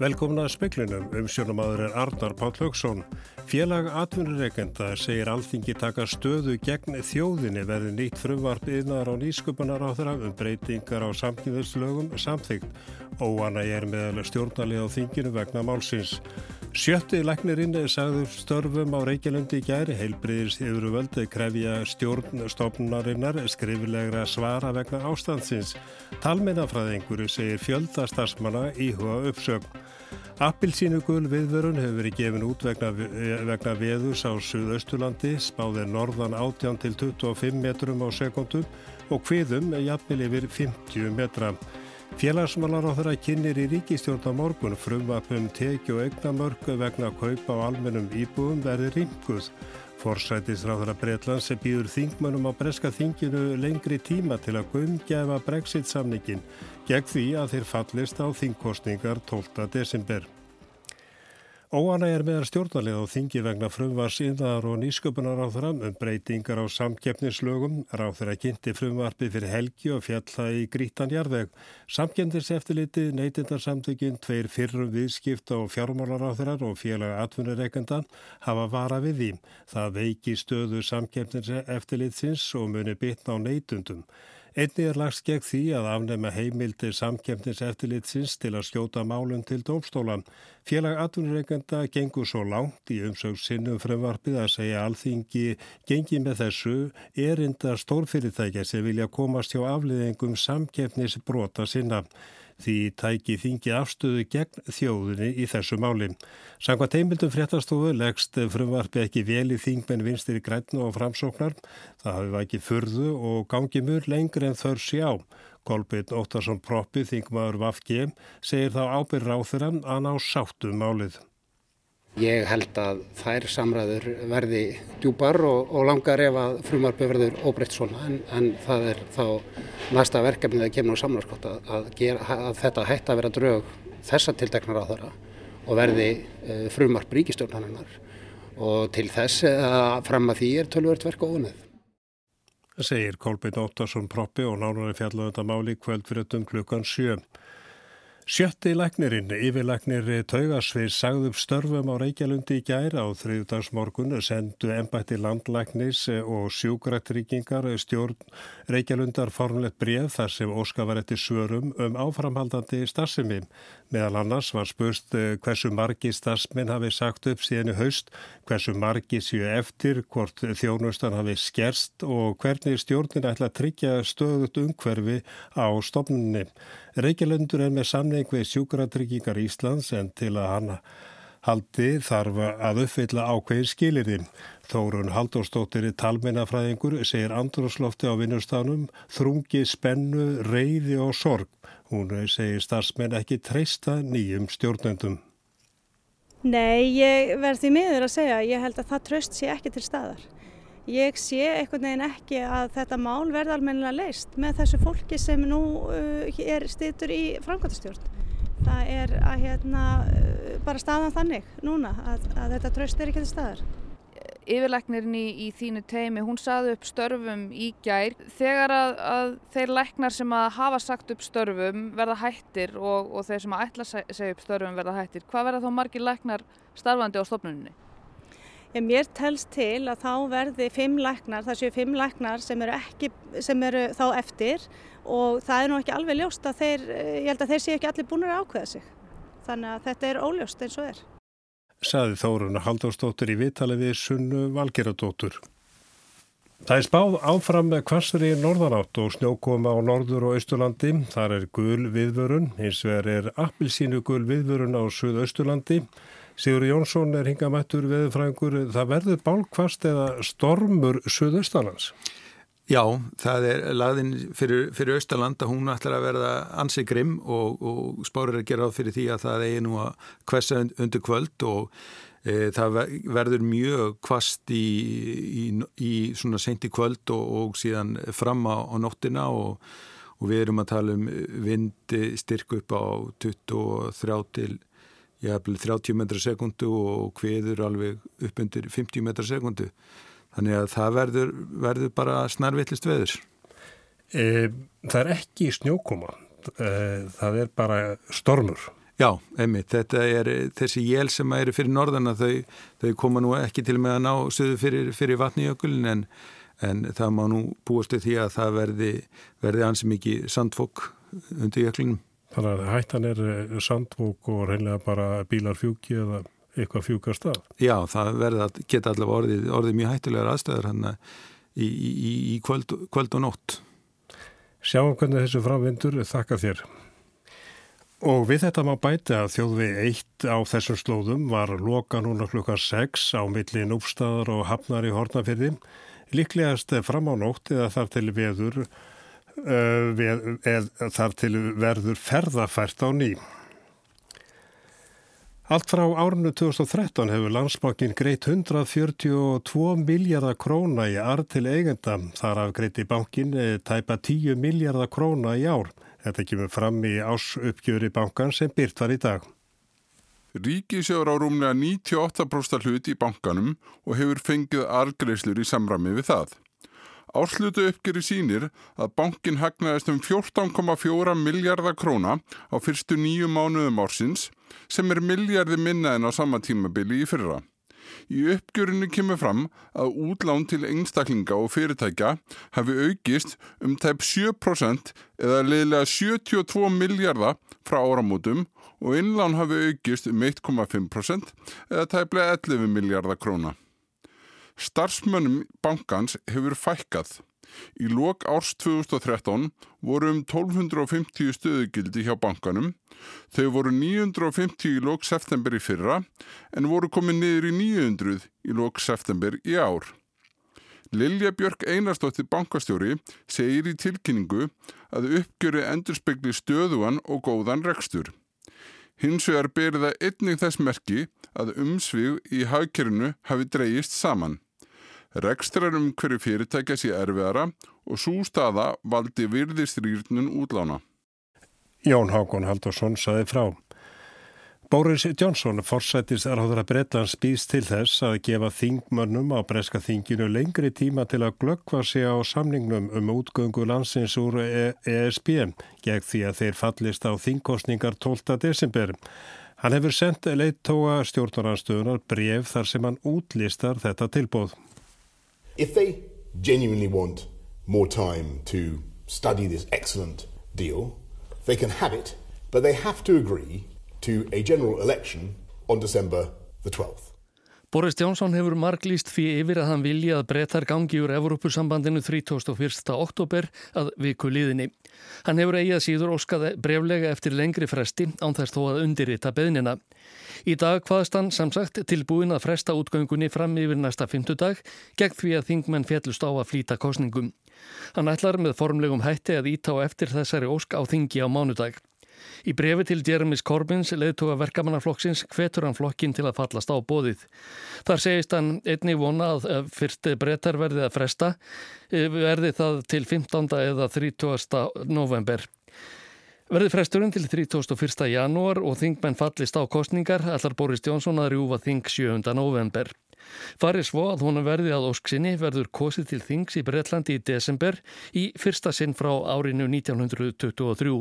Velkomna að speklinum, umsjónumadur er Arnar Páll Haugsson. Félag atvinnureikenda segir alþingi taka stöðu gegn þjóðinni verði nýtt frumvarp yðnar á nýsköpunar á þeirra um breytingar á samkynðuslögum samþygt. Óana er meðal stjórnalið á þinginu vegna málsins. Sjötti læknirinn sagður störfum á Reykjalundi í gæri heilbriðis yfir völdu krefja stjórnstofnarinnar skrifilegra svara vegna ástandsins. Talmennafræðinguru segir fjöldastarsmanna íhuga uppsögn. Appilsínugul viðvörun hefur verið gefin út vegna, vegna veðus á Suðaustulandi, spáðið norðan 18 til 25 metrum á sekundum og hviðum jafnvel yfir 50 metra. Félagsmálar á þeirra kynir í ríkistjórn á morgun frumvapum teki og eignamörku vegna kaupa á almennum íbúum verði ringuð. Forsætisráðara Breitlands býður þingmönum á breska þinginu lengri tíma til að guðmgefa brexit-samningin gegn því að þeir fallist á þingkostningar 12. desember. Óana er meðar stjórnarlið á þingi vegna frumvars innar og nýsköpunar á þeirra um breytingar á samkeppnislögum. Ráð þeirra kynnti frumvarfi fyrir helgi og fjalla í grítan jarðveg. Samkendis eftirliti, neytindarsamtökin, tveir fyrrum viðskipta og fjármálar á þeirra og félaga atvinnureikenda hafa vara við því. Það veiki stöðu samkeppnis eftirlitsins og muni bitna á neytundum. Einni er lagst gegn því að afnema heimildir samkemtins eftirlitsins til að skjóta málun til dómstólan. Félag atvinnureikenda gengur svo langt í umsögn sinnum fremvarpið að segja alþingi gengi með þessu erinda stórfyrirtækja sem vilja komast hjá afliðingum samkemtnis brota sinna. Því tæki þingi afstöðu gegn þjóðinni í þessu máli. Sangvað teimildum fréttastofu leggst frumvarfi ekki vel í þingmenn vinstir í grætnu og framsóknar. Það hafi ekki fyrðu og gangi mjög lengri en þörr sé á. Kolbjörn Óttarsson Proppi, þingmaður Vafgi, segir þá ábyrð ráþurann að ná sáttu um málið. Ég held að þær samræður verði djúpar og, og langar ef að frumarbi verður óbreytt svona en, en það er þá næsta verkefnið að kemur á samlarskott að, að, þetta hætti að vera draug þessa tildeknar á þeirra og verði uh, frumarb ríkistjórnarinnar og til þess að fram að því er tölvört verk og. Það segir Kolbeinn Óttarsson Proppi og nánari fjallavöndamáli kvöld fyrir um klukkan 7. Sjötti læknirinn, yfirlæknir Taugasvið, sagði upp störfum á Reykjalundi í gæra á þriðdagsmorgun, sendu ennbætti landlæknis og sjúkrættryggingar stjórn Reykjalundar formlegt bref þar sem Óska var eftir svörum um áframhaldandi starfsemi. Meðal annars var spust hversu margi starfsmenn hafi sagt upp síðan í haust, hversu margi séu eftir, hvort þjónustan hafi skerst og hvernig stjórnin ætla að tryggja stöðut umhverfi á stofnunni. Reykjalundur er með samning við sjúkratryggingar Íslands en til að hann haldi þarf að uppfylla ákveðin skilirði. Þórun Haldórsdóttir í talmennafræðingur segir andrúslofti á vinnustafnum þrungi, spennu, reyði og sorg. Hún segir starfsmenn ekki treysta nýjum stjórnendum. Nei, ég verð því miður að segja, ég held að það tröst sé ekki til staðar. Ég sé einhvern veginn ekki að þetta mál verði almennilega leist með þessu fólki sem nú uh, er stýttur í framkvæmtastjórn. Það er að hérna bara staðan þannig núna að, að þetta tröst er ekki til staðar. Yfirleiknirinn í, í þínu teimi, hún saði upp störfum í gær. Þegar að, að þeir leiknar sem að hafa sagt upp störfum verða hættir og, og þeir sem að ætla að segja upp störfum verða hættir, hvað verða þá margir leiknar starfandi á stofnunni? Ég mér telst til að þá verði fimm læknar, það séu fimm læknar sem eru, ekki, sem eru þá eftir og það er nú ekki alveg ljóst að þeir, ég held að þeir séu ekki allir búin að ákveða sig. Þannig að þetta er óljóst eins og er. Saði Þórun Halldórsdóttir í vitali við Sunnu Valgeradóttur. Það er spáð áfram með kvassri norðanátt og snjókoma á norður og austurlandi. Þar er gul viðvörun, hins vegar er appilsínu gul viðvörun á suðausturlandi. Sigur Jónsson er hingamættur veðurfræðingur. Það verður bálkvast eða stormur suðaustalands? Já, það er lagðin fyrir, fyrir Austaland að hún ætlar að verða ansi grimm og, og spárir að gera á fyrir því að það eigi nú að kvessa undir kvöld og e, það verður mjög kvast í, í, í svona senti kvöld og, og síðan fram á, á nóttina og, og við erum að tala um vindi styrku upp á 23 til hef 30 metra sekundu og hviður alveg upp undir 50 metra sekundu. Þannig að það verður, verður bara snarvillist veður. E, það er ekki snjókoma, e, það er bara stormur. Já, einmitt, þetta er þessi jél sem eru fyrir norðana þau, þau koma nú ekki til með að ná söðu fyrir, fyrir vatnijökulin en, en það má nú búast því að það verði, verði ansi mikið sandfók undir jöklinum. Þannig að hættan er sandfók og reynlega bara bílar fjúki eða eitthvað fjúkast af. Já, það verði að geta allavega orðið, orðið mjög hættulegar aðstæður hann í, í, í kvöld, kvöld og nótt. Sjáum hvernig þessu framvindur þakka þér. Og við þetta má bæti að þjóðvi eitt á þessum slóðum var loka núna klukkan 6 á milli núfstæðar og hafnar í hornafyrði. Líklegast fram á nótt eða þar til veður, uh, veð, eð, þar til verður ferðafært á ný. Allt frá árinu 2013 hefur landsbankin greitt 142 miljardar króna í ard til eigenda. Þar af greitti bankin eh, tæpa 10 miljardar króna í ár. Þetta kemur fram í ásuppgjöri bankan sem byrt var í dag. Ríkisjóður á rúmlega 98% hlut í bankanum og hefur fengið argreislur í samrami við það. Árslutu uppgeri sínir að bankin hagnaðist um 14,4 miljardar króna á fyrstu nýju mánuðum ársins sem er miljardi minna en á sama tímabili í fyrra. Í uppgjörinu kemur fram að útlán til einstaklinga og fyrirtækja hafi aukist um tæp 7% eða leiðilega 72 miljardar frá áramótum og innlán hafi aukist um 1,5% eða tæplega 11 miljardar króna. Starfsmönnum bankans hefur fækkað. Í lok árs 2013 voru um 1250 stöðugildi hjá bankanum. Þau voru 950 í lok september í fyrra en voru komið niður í 900 í lok september í ár. Lilja Björk Einarstóttir bankastjóri segir í tilkynningu að uppgjöri endurspegli stöðuan og góðan rekstur. Hins vegar berið það einnig þess merki að umsvið í hagkerinu hafi dreyist saman. Rekstrarum hverju fyrirtækja sé erfiðara og svo staða valdi virðistrýrnun útlána. Jón Hákon Haldursson saði frá. Boris Johnson, forsættis erháður að Breitlands býst til þess að gefa þingmönnum á breska þinginu lengri tíma til að glöggva sig á samningnum um útgöngu landsins úr ESB gegn því að þeir fallist á þingkostningar 12. desember. Hann hefur sendt leittóa stjórnaranstöðunar bref þar sem hann útlistar þetta tilbóð. If they genuinely want more time to study this excellent deal, they can have it, but they have to agree to a general election on December the 12th. Boris Johnson hefur marglýst fyrir yfir að hann vilja að breytar gangi úr Evrópusambandinu 31. oktober að viku líðinni. Hann hefur eigið síður óskaði breflega eftir lengri fresti án þess þó að undirrita beðnina. Í dag hvaðst hann samsagt tilbúin að fresta útgöngunni fram yfir næsta fymtudag gegn því að þingmenn fjallust á að flýta kostningum. Hann ætlar með formlegum hætti að íta á eftir þessari ósk á þingi á mánudag. Í brefi til Jeremis Corbins leðtuga verkamannaflokksins hvetur hann flokkin til að fallast á bóðið. Þar segist hann einni vona að fyrst breytar verði að fresta eh, verði það til 15. eða 30. november. Verði fresturinn til 31. janúar og þingmenn fallist á kostningar allar Boris Jónsson að rjúfa þing 7. november. Farið svo að hún verði að ósksinni verður kosið til þings í Breitlandi í desember í fyrsta sinn frá árinu 1923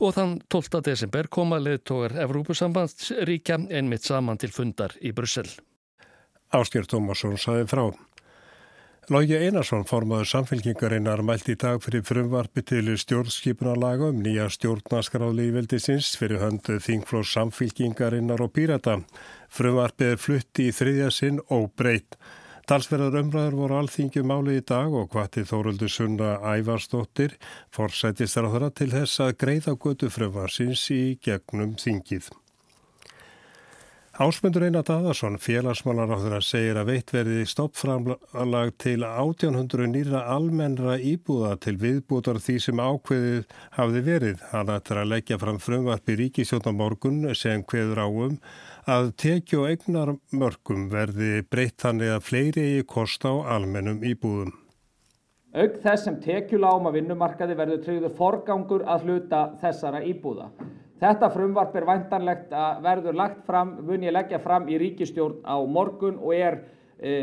og þann 12. desember koma leðtogar Evrópusambandsríkja einmitt saman til fundar í Brussel. Ásker Tómasson saði frá. Lógi Einarsson formaður samfélkingarinnar mælt í dag fyrir frumvarpi til stjórnskipunarlaga um nýja stjórnaskráli í veldisins fyrir höndu þingflós samfélkingarinnar og pírata. Frumvarpið er flutti í þriðja sinn og breytt. Talsverðar umræður voru alþingjum máli í dag og hvatið Þóruldur Sunna Ævarsdóttir forsættist á þeirra til þess að greiða götu frumvarsins í gegnum þingið. Ásmundur Einar Dadarsson, félagsmálar á þeirra, segir að veitt verði stoppframlag til 1800 nýra almennra íbúða til viðbútar því sem ákveðið hafði verið. Hann ættir að leggja fram frumvarpi ríkisjónamorgun sem hveður áum að tekju og egnar mörgum verði breytt þannig að fleiri eigi kost á almennum íbúðum. Aug þess sem tekjuláma vinnumarkaði verður tryggður forgangur að hluta þessara íbúða. Þetta frumvarp er væntanlegt að verður lagt fram, mun ég leggja fram í ríkistjórn á morgun og er e,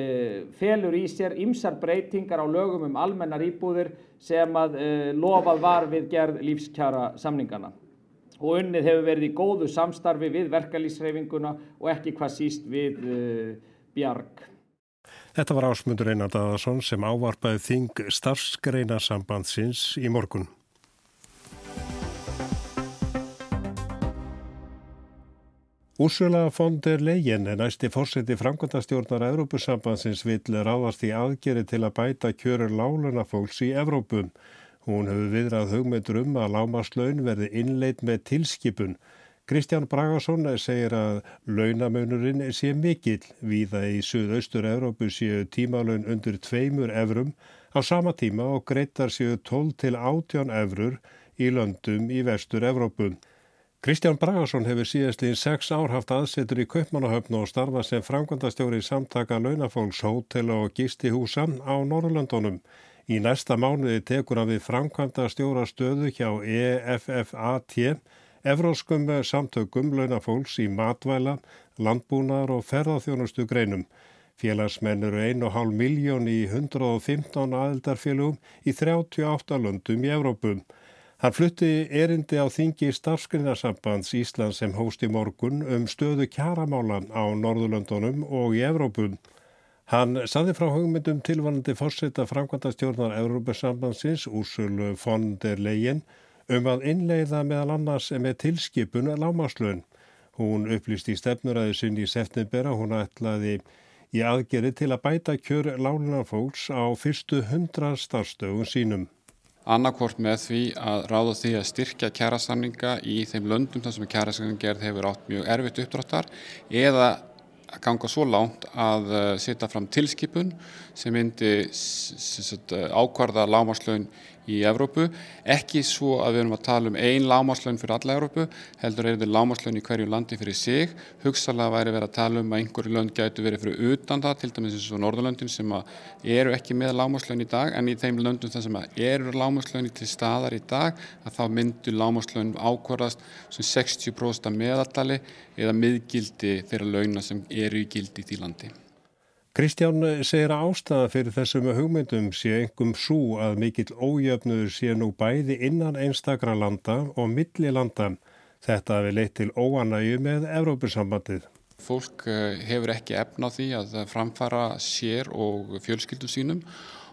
felur í sér ymsar breytingar á lögum um almennar íbúðir sem að e, lofað var við gerð lífskjara samningana. og unnið hefur verið í góðu samstarfi við verkalýsreifinguna og ekki hvað síst við uh, Bjarg. Þetta var ásmundur Einar Daðarsson sem ávarpaði þing starfsgreina sambandsins í morgun. Úrsula von der Leyen er næsti fórseti framkvæmtastjórnar Evrópusambansins vill ráðast í aðgeri til að bæta kjörur láluna fólks í Evrópum. Hún hefur viðrað hugmyndur um að lámaslaun verði innleit með tilskipun. Kristján Bragarsson segir að launamönurinn sé mikill viða í Suðaustur Evrópu séu tímalun undir tveimur evrum á sama tíma og greittar séu 12 til 18 evrur í löndum í Vestur Evrópum. Kristján Bragarsson hefur síðastliðin sex ár haft aðsetur í Kaupmannahöfn og starfa sem framkvæmdastjóri samtaka launafólks, hótela og gistihúsa á Norrlöndunum. Í næsta mánuði tekur hann við framkvæmdastjóra stöðu hjá EFFAT, Evróskum samtökum launafólks í matvæla, landbúnar og ferðarþjónustu greinum. Félagsmenn eru 1,5 miljón í 115 aðildarfélugum í 38 löndum í Evrópum. Hann flutti erindi á þingi starfskrinarsambands Íslands sem hósti morgun um stöðu kjaramálan á Norðurlöndunum og í Evrópum. Hann saði frá hugmyndum tilvanandi fórseta framkvæmtastjórnar Evrópusambandsins Úrsulu von der Leyen um að innleiða meðal annars með tilskipun lámaslun. Hún upplýst í stefnuræði sinni í september að hún ætlaði í aðgeri til að bæta kjör lánunarfólks á fyrstu hundra starfstögun sínum annarkort með því að ráða því að styrkja kjærasamninga í þeim löndum þar sem kjærasamningerð hefur átt mjög erfitt uppdráttar eða að ganga svo langt að uh, setja fram tilskipun sem myndi ákvarða lámaslaun í Evrópu, ekki svo að við erum að tala um ein lámaslaun fyrir alla Evrópu, heldur er þetta lámaslaun í hverju landi fyrir sig, hugsalega væri verið að tala um að einhverju lönd gætu verið fyrir utan það, til dæmis eins og Norðurlöndin sem eru ekki með lámaslaun í dag, en í þeim löndum þar sem eru lámaslaun til staðar í dag, að þá myndu lámaslaun ákvarðast sem 60% meðallali eða miðgildi þeirra launa sem eru í gildi í því landi. Kristján segir að ástæða fyrir þessum hugmyndum sé engum svo að mikill ójöfnur sé nú bæði innan einstakra landa og milli landa. Þetta hefur leitt til óanægu með Evrópussambandið. Fólk eh, hefur ekki efna á því að framfara sér og fjölskyldum sínum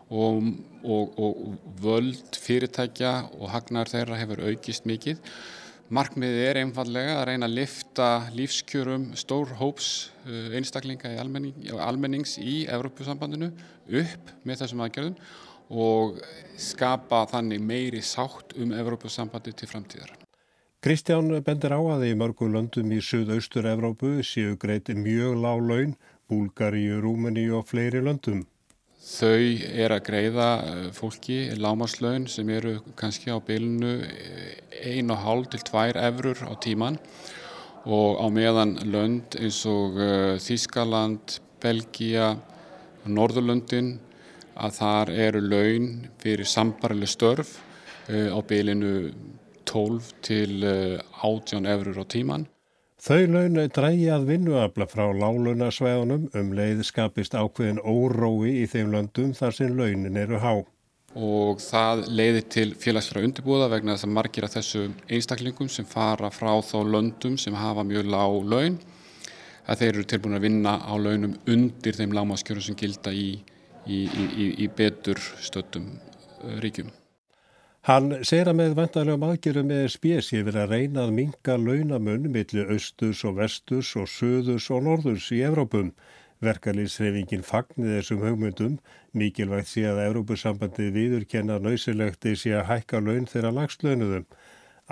og, og, og völd fyrirtækja og hagnar þeirra hefur aukist mikið. Markmiðið er einfallega að reyna að lifta lífskjörum stór hóps uh, einstaklinga í almenning, almennings í Evrópusambandinu upp með þessum aðgerðum og skapa þannig meiri sátt um Evrópusambandi til framtíðar. Kristján bendir á að í mörgu löndum í Suðaustur Evrópu séu greiti mjög lág laun, Búlgari, Rúmeni og fleiri löndum. Þau er að greiða eh, fólki lámaslaun sem eru kannski á bylunu 1,5 til 2 efrur á tíman og á meðan lönd eins og eh, Þískaland, Belgia, Norðurlöndin að þar eru laun fyrir sambarileg störf eh, á bylinu 12 til 18 efrur á tíman. Þau laun drægi að vinnuafla frá lálunasvæðunum um leið skapist ákveðin órói í þeim löndum þar sem launin eru há. Og það leiði til félagsfæra undirbúða vegna þess að margir af þessu einstaklingum sem fara frá þá löndum sem hafa mjög lág laun að þeir eru tilbúin að vinna á launum undir þeim lámaskjörum sem gilda í, í, í, í betur stöttum uh, ríkjum. Hann segir að með vantarlegum aðgjörum með spés ég verið að reyna að minga launamunn millir austurs og vesturs og söðurs og norðurs í Evrópum. Verkalýsreifingin fagnir þessum hugmyndum, mikilvægt sé að Evrópusambandið viðurkenna nöysilegt sé að hækka laun þeirra lagslaunuðum.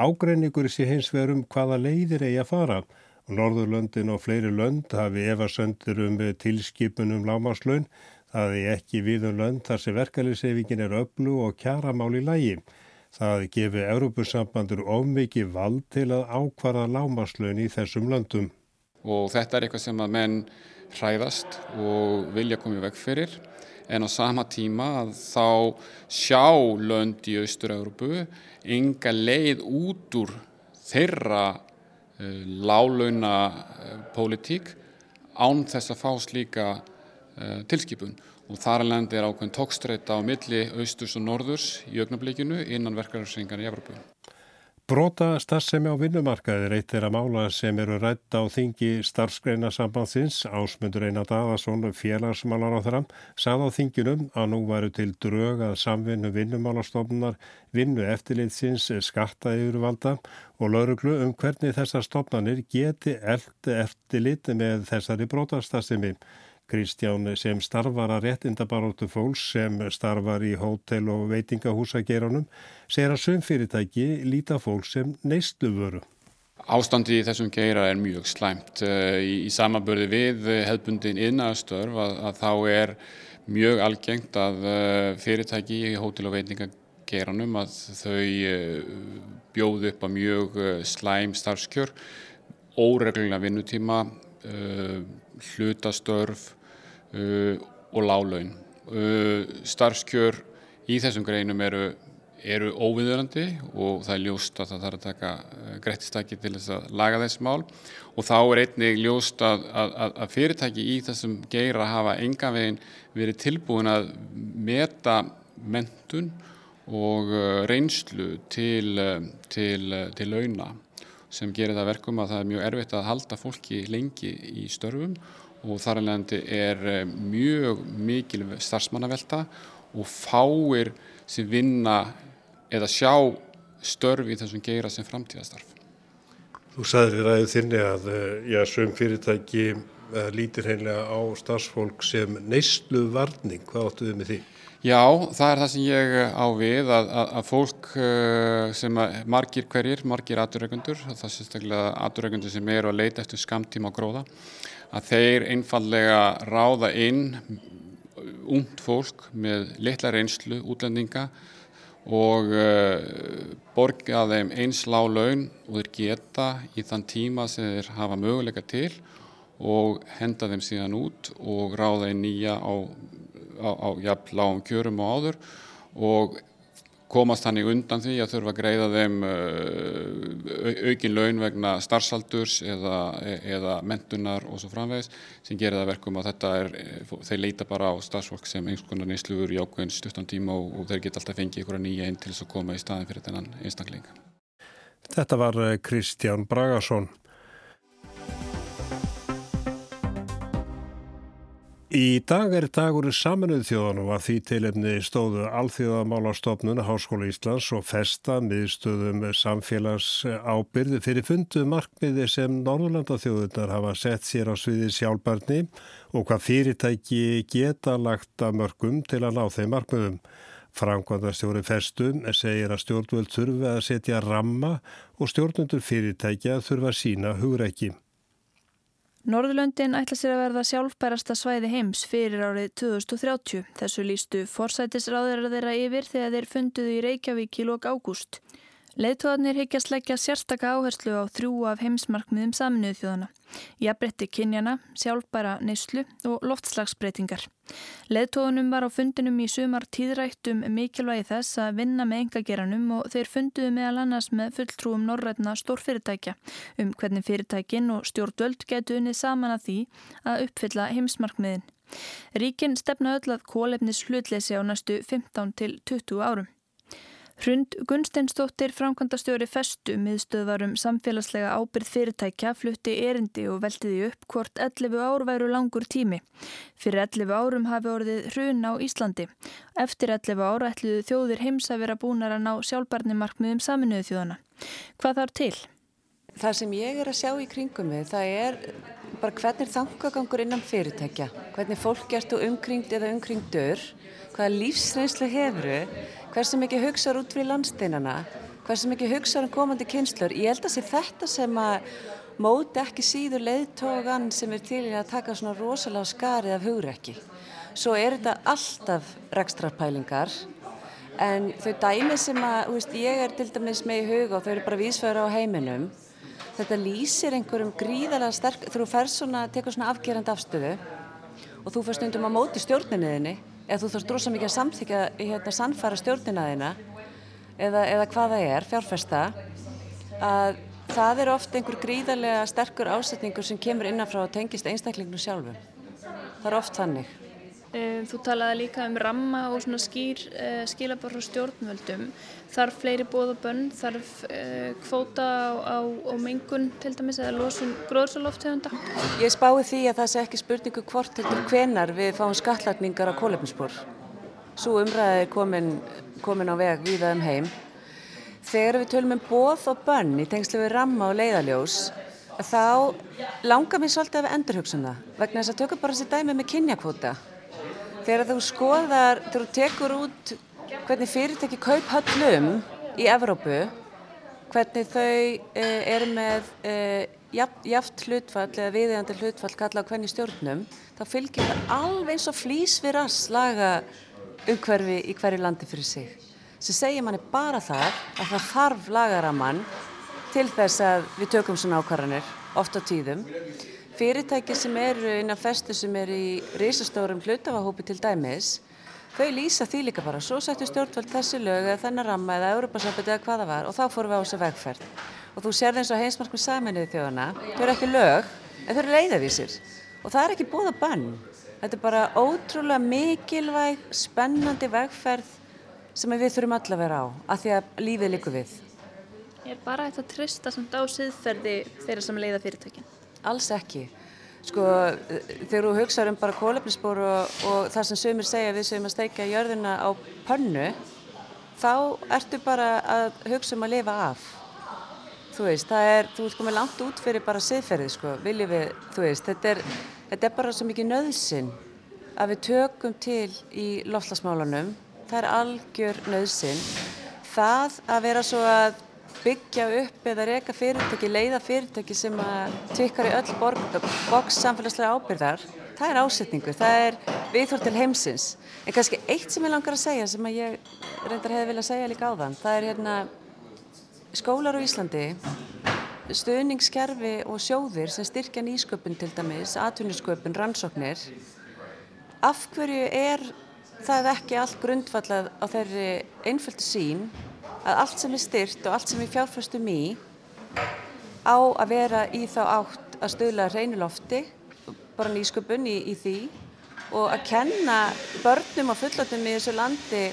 Ágreiningur sé hins verum hvaða leiðir eigi að fara. Norðurlöndin og fleiri lönd hafi efasöndir um tilskipunum lámaslaun, það er ekki við um lönd þar sem verkalýsreifingin er öllu og kjaramál í lægi. Það gefi Európusambandur ofmikið vald til að ákvara lámaslun í þessum löndum. Og þetta er eitthvað sem að menn hræðast og vilja komið veg fyrir en á sama tíma að þá sjá lönd í Austur-Európu enga leið út úr þeirra uh, lálauna uh, pólitík án þess að fá slíka uh, tilskipun og þar að lendi er ákveðin tókstreita á milli austurs og norðurs í augnablikinu innan verkefnarsyngan í Evropu. Brota starfsemi á vinnumarkaði reytt er að mála sem eru rætt á þingi starfsgreina sambandsins ásmundur Einar Daðarsson félagsmálar á þeirra sagði á þinginum að nú varu til drög að samvinnu vinnumálastofnunar vinnu eftirlitsins skatta yfirvalda og lauruglu um hvernig þessar stofnanir geti eftirlit með þessari brotastarfsemi. Kristján sem starfar að réttindabaróttu fólks sem starfar í hótel og veitingahúsageranum segir að söm fyrirtæki líta fólk sem neistlu vöru. Ástandi í þessum geira er mjög slæmt. Eh, í, í samabörði við hefðbundin innastörf að, að þá er mjög algengt að eh, fyrirtæki í hótel og veitingageranum að þau eh, bjóðu upp á mjög slæm starfskjör, óreglulega vinnutíma, hlutastörf uh, og lálaun. Uh, starfskjör í þessum greinum eru, eru óviðurandi og það er ljóst að það þarf að taka uh, greittistæki til þess að laga þess mál og þá er einnig ljóst að, að, að fyrirtæki í þessum geira hafa enga veginn verið tilbúin að meta mentun og uh, reynslu til, uh, til, til launa sem gerir það verkum að það er mjög erfitt að halda fólki lengi í störfum og þar alveg er eh, mjög mikil starfsmannavelta og fáir sem vinna eða sjá störf í þessum geira sem framtíðastarf. Þú sagðir í ræðu þinni að eh, já, söm fyrirtæki eh, lítir heimlega á starfsfólk sem neyslu varning. Hvað áttu þið með því? Já, það er það sem ég á við að, að, að fólk sem að margir hverjir, margir aturreikundur, það er sérstaklega aturreikundur sem eru að leita eftir skamtíma og gróða að þeir einfallega ráða inn ungt fólk með litla reynslu útlendinga og uh, borga þeim eins lág laun og þeir geta í þann tíma sem þeir hafa möguleika til og henda þeim síðan út og ráða inn nýja á, á, á jafn lágum kjörum og áður og komast þannig undan því að þurfa að greiða þeim uh, aukin laun vegna starfsaldurs eða, eða mentunar og svo framvegis sem gerir það verkum að þetta er, þeir leita bara á starfsfólk sem einhvers konar neysluður í ákveðin stuttan tíma og, og þeir geta alltaf fengið einhverja nýja inn til þess að koma í staðin fyrir þennan einstakling. Þetta var eh, Kristján Bragason. Í dag er dagur saminuð þjóðan og að því tilefni stóðu Alþjóðamálastofnun Háskóla Íslands og festa miðstöðum samfélags ábyrð fyrir fundu markmiði sem Norðurlanda þjóðunar hafa sett sér á sviði sjálfbarni og hvað fyrirtæki geta lagt að mörgum til að ná þeim markmiðum. Framkvæmdastjóri festum segir að stjórnvöld þurfi að setja ramma og stjórnundur fyrirtækja þurfa að sína hugreikið. Norðurlöndin ætla sér að verða sjálfbærasta svæði heims fyrir árið 2030. Þessu lístu forsætisráðir þeirra yfir þegar þeir funduðu í Reykjavík í lok ágúst. Leðtóðanir higgjast leggja sérstaka áherslu á þrjú af heimsmarkmiðum saminuðu þjóðana. Jafnbretti kynjana, sjálfbæra neyslu og loftslagsbreytingar. Leðtóðunum var á fundinum í sumar tíðrættum mikilvægi þess að vinna með engageranum og þeir funduðu meðal annars með fulltrúum norrætna stórfyrirtækja um hvernig fyrirtækin og stjórnvöld getu unnið saman að því að uppfylla heimsmarkmiðin. Ríkin stefna öll að kólefnis hlutleysi á næstu 15 til 20 árum. Hrund Gunsteinsdóttir framkvæmdastjóri festu miðstöðvarum samfélagslega ábyrð fyrirtækja flutti erindi og veltiði upp hvort 11 ár væru langur tími. Fyrir 11 árum hafi orðið hrun á Íslandi. Eftir 11 ára ætluðu þjóðir heims að vera búinar að ná sjálfbarnimarkmiðum saminuðu þjóðana. Hvað þarf til? Það sem ég er að sjá í kringum við, það er bara hvernig þangagangur innan fyrirtækja, hvernig fólk ertu umkringt eða umkringdur, hvaða lífsreynslu hefuru hversu mikið hugsaður út fyrir landsteinana, hversu mikið hugsaður um komandi kynslur. Ég held að sé þetta sem að móti ekki síður leiðtógan sem er til að taka svona rosalega skarið af hugrekki. Svo er þetta alltaf rekstrarpælingar en þau dæmi sem að, veist, ég er til dæmis með í huga og þau eru bara vísfæður á heiminum, þetta lýsir einhverjum gríðarlega sterk, þú fær svona, tekur svona afgerandi afstöðu og þú fær stundum á móti stjórninniðinni eða þú þarfst drosa mikið að samþykja hérna, sannfara stjórnina þína eða, eða hvað það er, fjárfesta að það er ofta einhver gríðarlega sterkur ásetningur sem kemur innanfrá og tengist einstaklingnum sjálfum. Það er oft þannig Þú talaði líka um ramma og svona skýr uh, skilabár frá stjórnvöldum. Þarf fleiri bóð og bönn, þarf uh, kvóta á, á, á mengun til dæmis eða losun gróðsaloftegunda? Ég spái því að það sé ekki spurningu hvort heldur hvenar við fáum skattlagningar á kólefnisspor. Svo umræði komin, komin á veg við um heim. Þegar við tölum um bóð og bönn í tengslu við ramma og leiðaljós þá langar mér svolítið um það vegna þess að tökum bara þessi dæmi með kynjakvóta þegar þú skoðar, þegar þú tekur út hvernig fyrirtæki kaup höllum í Evrópu hvernig þau eh, eru með eh, jaft hlutfall eða viðegandi hlutfall kalla á hvernig stjórnum þá fylgjur það alveg eins og flýs við rass laga umhverfi í hverju landi fyrir sig. Sem segir manni bara það að það þarf lagaramann til þess að við tökum svona ákvarðanir oft á tíðum Fyrirtæki sem eru innan festu sem eru í reysastórum hlutafahópi til dæmis, þau lýsa því líka bara. Svo settu stjórnvöld þessi lög eða þennan ramma eða Europasambandi eða hvaða var og þá fórum við á þessu vegferð. Og þú sér eins og heimsmarkum saminuði þjóðana, þau eru ekki lög en þau eru leiðavísir og það er ekki búið að bann. Þetta er bara ótrúlega mikilvæg, spennandi vegferð sem við þurfum öll að vera á, af því að lífið likur við. Er bara þetta trista samt á siðferði þeirra sem leiða fyrirtækinn? Alls ekki. Sko þegar þú hugsaður um bara kólefnisspor og, og það sem sömur segja við sem að steika jörðina á pönnu þá ertu bara að hugsa um að lifa af. Þú veist, það er, þú ert komið langt út fyrir bara siðferðið sko, viljið við, þú veist, þetta er, þetta er bara svo mikið nöðsinn að við tökum til í loflasmálunum, það er algjör nöðsinn. Það að vera svo að byggja upp eða reyka fyrirtæki, leiða fyrirtæki sem að tvikkar í öll boks samfélagslega ábyrðar, það er ásetningu, það er viðhór til heimsins. En kannski eitt sem ég langar að segja sem að ég reyndar hefði viljað segja líka á þann, það er hérna skólar á Íslandi, stöðningskerfi og sjóðir sem styrkja nýsköpun til dæmis, atvinnisköpun, rannsóknir. Af hverju er það ekki allt grundfallað á þeirri einföldu sín að allt sem er styrt og allt sem við fjárfæstum í á að vera í þá átt að stöðla reynilofti, bara nýsköpun í, í því og að kenna börnum og fullatum í þessu landi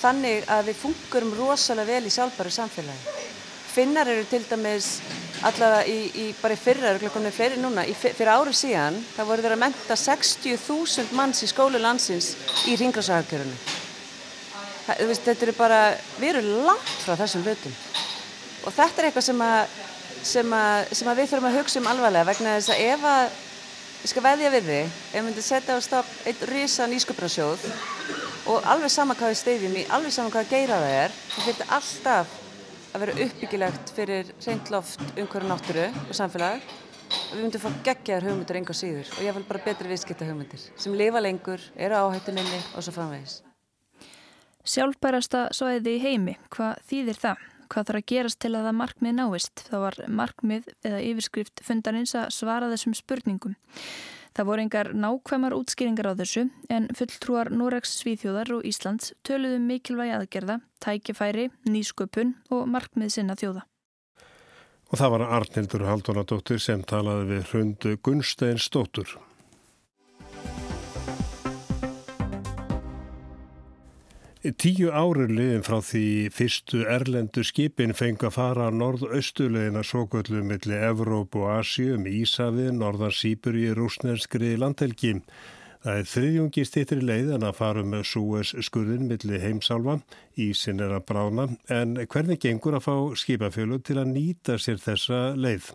þannig að við fungurum rosalega vel í sjálfbæru samfélagi. Finnar eru til dæmis allavega í, í bara í fyrra, eru með fleiri núna, í, fyrir árið síðan, það voru þeirra að menta 60.000 manns í skólu landsins í ringrásahagkjörunum veist, þetta eru bara, við erum langt frá þessum hlutum og þetta er eitthvað sem að, sem að, sem að við þurfum að hugsa um alvarlega vegna þess að ef að, ég skal veðja við þig, ef við myndum setja á stopp einn risa nýsköpnarsjóð og alveg sama hvað við steyðjum í, alveg sama hvað geira það er, þá fyrir þetta alltaf að vera uppbyggilegt fyrir reynd loft, umhverju náttúru og samfélag og við myndum fá gegjaðar hugmyndir enga síður og ég vil bara betri viðskipta hugmyndir sem lifa lengur, eru áhættu minni og svo framvegis. Sjálfbærasta svæði í heimi, hvað þýðir það? Hvað þarf að gerast til að það markmið náist? Það var markmið eða yfirskrift fundarins að svara þessum spurningum. Það voru engar nákvæmar útskýringar á þessu en fulltrúar Noregs Svíþjóðar og Íslands töluðu um mikilvægi aðgerða, tækifæri, nýsköpun og markmið sinna þjóða. Og það var Arnildur Haldunadóttir sem talaði við hrundu Gunstein Stóttur. Tíu árur liðin frá því fyrstu erlendu skipin fengi að fara norð-austulegina svokvöldu millir Evrópu og Asju um Ísafið, norðan Sýburi, rúsneskri landhelgi. Það er þriðjungi stýttri leið en að fara með Súes skurðin millir heimsálfa, Ísin er að brána, en hvernig gengur að fá skipafjölu til að nýta sér þessa leið?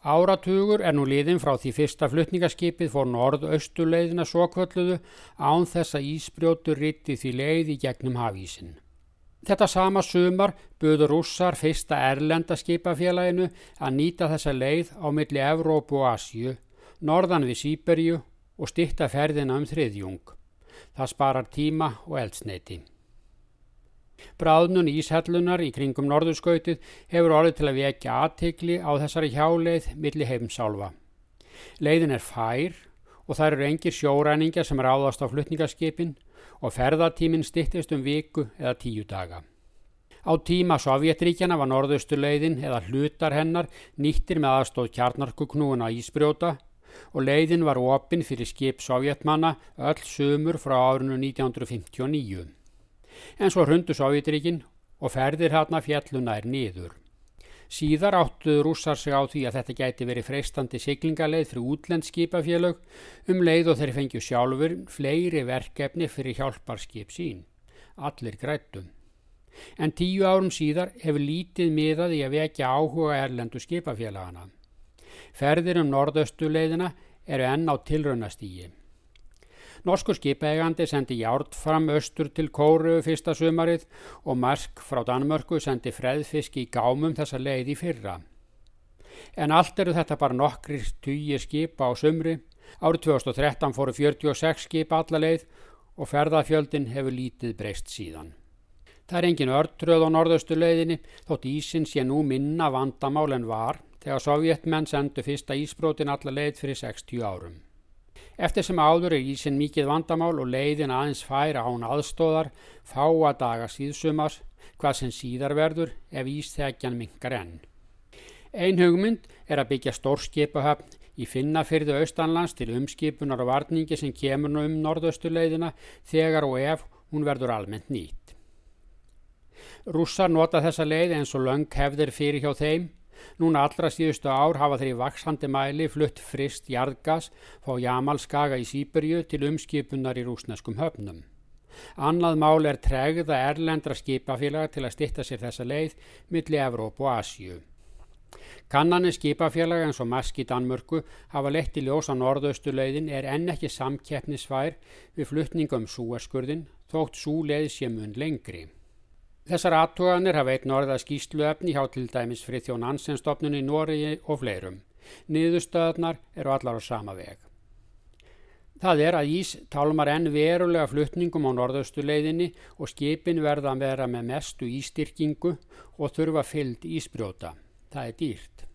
Áratugur er nú liðin frá því fyrsta flutningaskipið fór norð-austuleiðina svokvölluðu án þess að ísbrjótur ritti því leið í gegnum hafísin. Þetta sama sumar buður rússar fyrsta erlenda skipafélaginu að nýta þessa leið á milli Evrópu og Asju, norðan við Sýberju og stitta ferðina um þriðjung. Það sparar tíma og eldsneiti. Bráðnun Íshellunar í kringum norðurskautið hefur orðið til að vekja aðtikli á þessari hjáleið milli heimsálfa. Leiðin er fær og það eru engir sjóræningja sem ráðast á flutningaskipin og ferðatíminn stittist um viku eða tíu daga. Á tíma Sovjetríkjana var norðustuleiðin eða hlutar hennar nýttir með aðstóð kjarnarkuknúuna Ísbrjóta og leiðin var opinn fyrir skip sovjetmanna öll sumur frá árinu 1959. En svo hrundu Sovjetrikinn og ferðir hérna fjalluna er niður. Síðar áttu rússar sig á því að þetta gæti verið freistandi siglingaleið fyrir útlendskipafélög um leið og þeir fengju sjálfur fleiri verkefni fyrir hjálparskip sín. Allir grættum. En tíu árum síðar hefur lítið miðað í að vekja áhuga erlendu skipafélagana. Ferðir um norðaustuleiðina eru enn á tilraunastígi. Norskur skipaegandi sendi Járd fram austur til Kóru fyrsta sumarið og Marsk frá Danmörku sendi freðfisk í gámum þessa leið í fyrra. En allt eru þetta bara nokkri týjir skipa á sumri. Árið 2013 fóru 46 skipa alla leið og ferðafjöldin hefur lítið breyst síðan. Það er engin örtröð á norðaustu leiðinni þótt ísin sé nú minna vandamál en var þegar sovjetmenn sendu fyrsta ísbrótin alla leið fyrir 60 árum. Eftir sem áður er ísin mikið vandamál og leiðin aðeins færa án aðstóðar fáa daga síðsumars hvað sem síðar verður ef ísþekjan mingar enn. Ein hugmynd er að byggja stórskipahöfn í finnafyrðu austanlands til umskipunar og varningi sem kemur nú um norðaustuleiðina þegar og ef hún verður almennt nýtt. Rússar nota þessa leið eins og löng hefðir fyrir hjá þeim Núna allra síðustu ár hafa þeir í vaksandi mæli flutt frist jarðgas fá Jamalskaga í Sýberju til umskipunar í rúsneskum höfnum. Annað mál er tregða erlendra skipafélaga til að stitta sér þessa leið millir Evróp og Asju. Kannanir skipafélaga eins og Mask í Danmörku hafa lett í ljós á norðaustuleiðin er enn ekki samkeppnisvær við flutningum súerskurðin þótt súleið sé mun lengri. Þessar aðtuganir hafa einn orða skýsluefni hjá til dæmis Frithjón Ansenstofnun í Nóriði og fleirum. Niðurstöðnar eru allar á sama veg. Það er að Ís tálmar enn verulega flutningum á norðaustuleiðinni og skipin verða að vera með mestu ístyrkingu og þurfa fyllt ísbrjóta. Það er dýrt.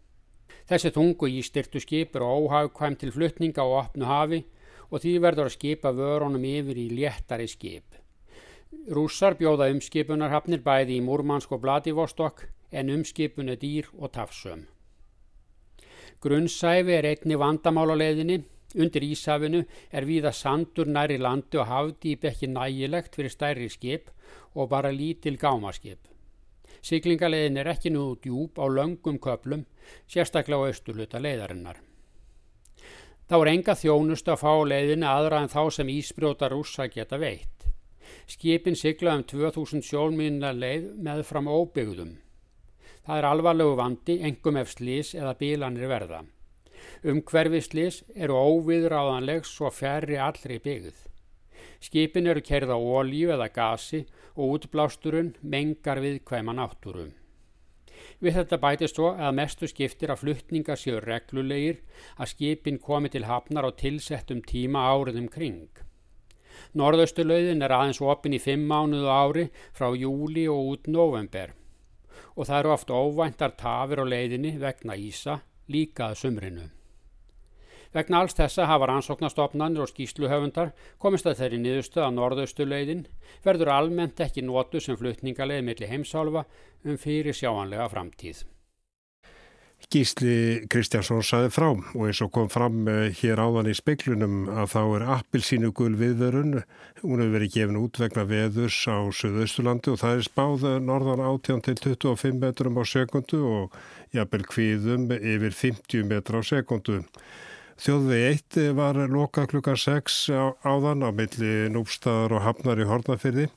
Þessi þungu ístyrtu skip eru óhagkvæm til flutninga á opnu hafi og því verður að skipa vörunum yfir í léttari skip. Rússar bjóða umskipunarhafnir bæði í Múrmansk og Vladivostok en umskipun er dýr og tafsum. Grunnsæfi er einni vandamála-leiðinni. Undir Ísafinu er viða sandur næri landi og hafdýp ekki nægilegt fyrir stærri skip og bara lítil gámaskip. Siglingaleiðin er ekki nú djúb á löngum köplum, sérstaklega á austurluta leiðarinnar. Þá er enga þjónust að fá leiðinu aðra en þá sem ísbrjóta rússa geta veitt. Skipin sigla um 2000 sjálfminna leið með fram óbyggðum. Það er alvarlegu vandi, engum ef slís eða bílanir verða. Umhverfi slís eru óviðráðanleg svo færri allri byggð. Skipin eru kerða ólíu eða gasi og útblásturinn mengar við hvaima náttúru. Við þetta bætist svo að mestu skiptir að fluttninga séu reglulegir að skipin komi til hafnar á tilsettum tíma áriðum kring. Norðausturlauðin er aðeins opin í fimm mánuðu ári frá júli og út november og það eru oft óvæntar tafir á leiðinni vegna Ísa líka að sumrinu. Vegna alls þessa hafa rannsóknastofnanir og skýsluhöfundar komist að þeirri niðurstöð að norðausturlauðin verður almennt ekki nótu sem flutningarleið millir heimsálfa um fyrir sjáanlega framtíð. Gísli Kristjánsson saði frá og eins og kom fram eh, hér áðan í speiklunum að þá er appilsínu gul viðverun. Hún hefur verið gefin út vegna veðurs á Suðausturlandi og það er spáð norðan 18 til 25 metrum á sekundu og jafnvel kvíðum yfir 50 metra á sekundu. Þjóðvegi 1 var loka klukkan 6 áðan á milli núbstaðar og hafnar í Hortnafyrði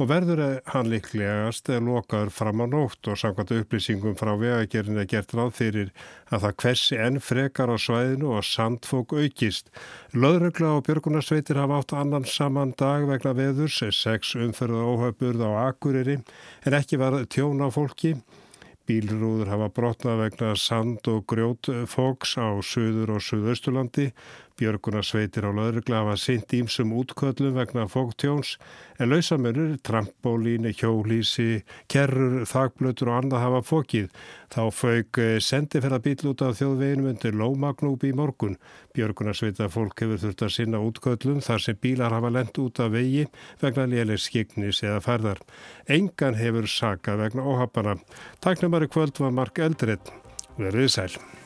og verður hann líklegast lokaður fram á nótt og samkvæmt upplýsingum frá vegagerinn er gert ráð fyrir að það hversi enn frekar á svæðinu og sandfók aukist. Löðrögla og björgunarsveitir hafa átt annan saman dag vegna veðurs, sex umferða óhauburð á Akureyri en ekki var tjón á fólki. Bílrúður hafa brotnað vegna sand og grjót fóks á söður og söðausturlandi. Björgunarsveitir á laurugla hafa sint ímsum útköllum vegna fóktjóns en lausamennur, trampbólíni, hjólísi, kerrur, þagblötur og annað hafa fókið. Þá fauk eh, sendiferðarbíl út af þjóðveginum undir Lómagnúbi í morgun. Björgunarsveita fólk hefur þurft að sinna útköllum þar sem bílar hafa lent út af vegi vegna lélir skignis eða færðar. Engan hefur saka vegna óhapana. Taknumari kvöld var Mark Eldredd. Verðið sæl.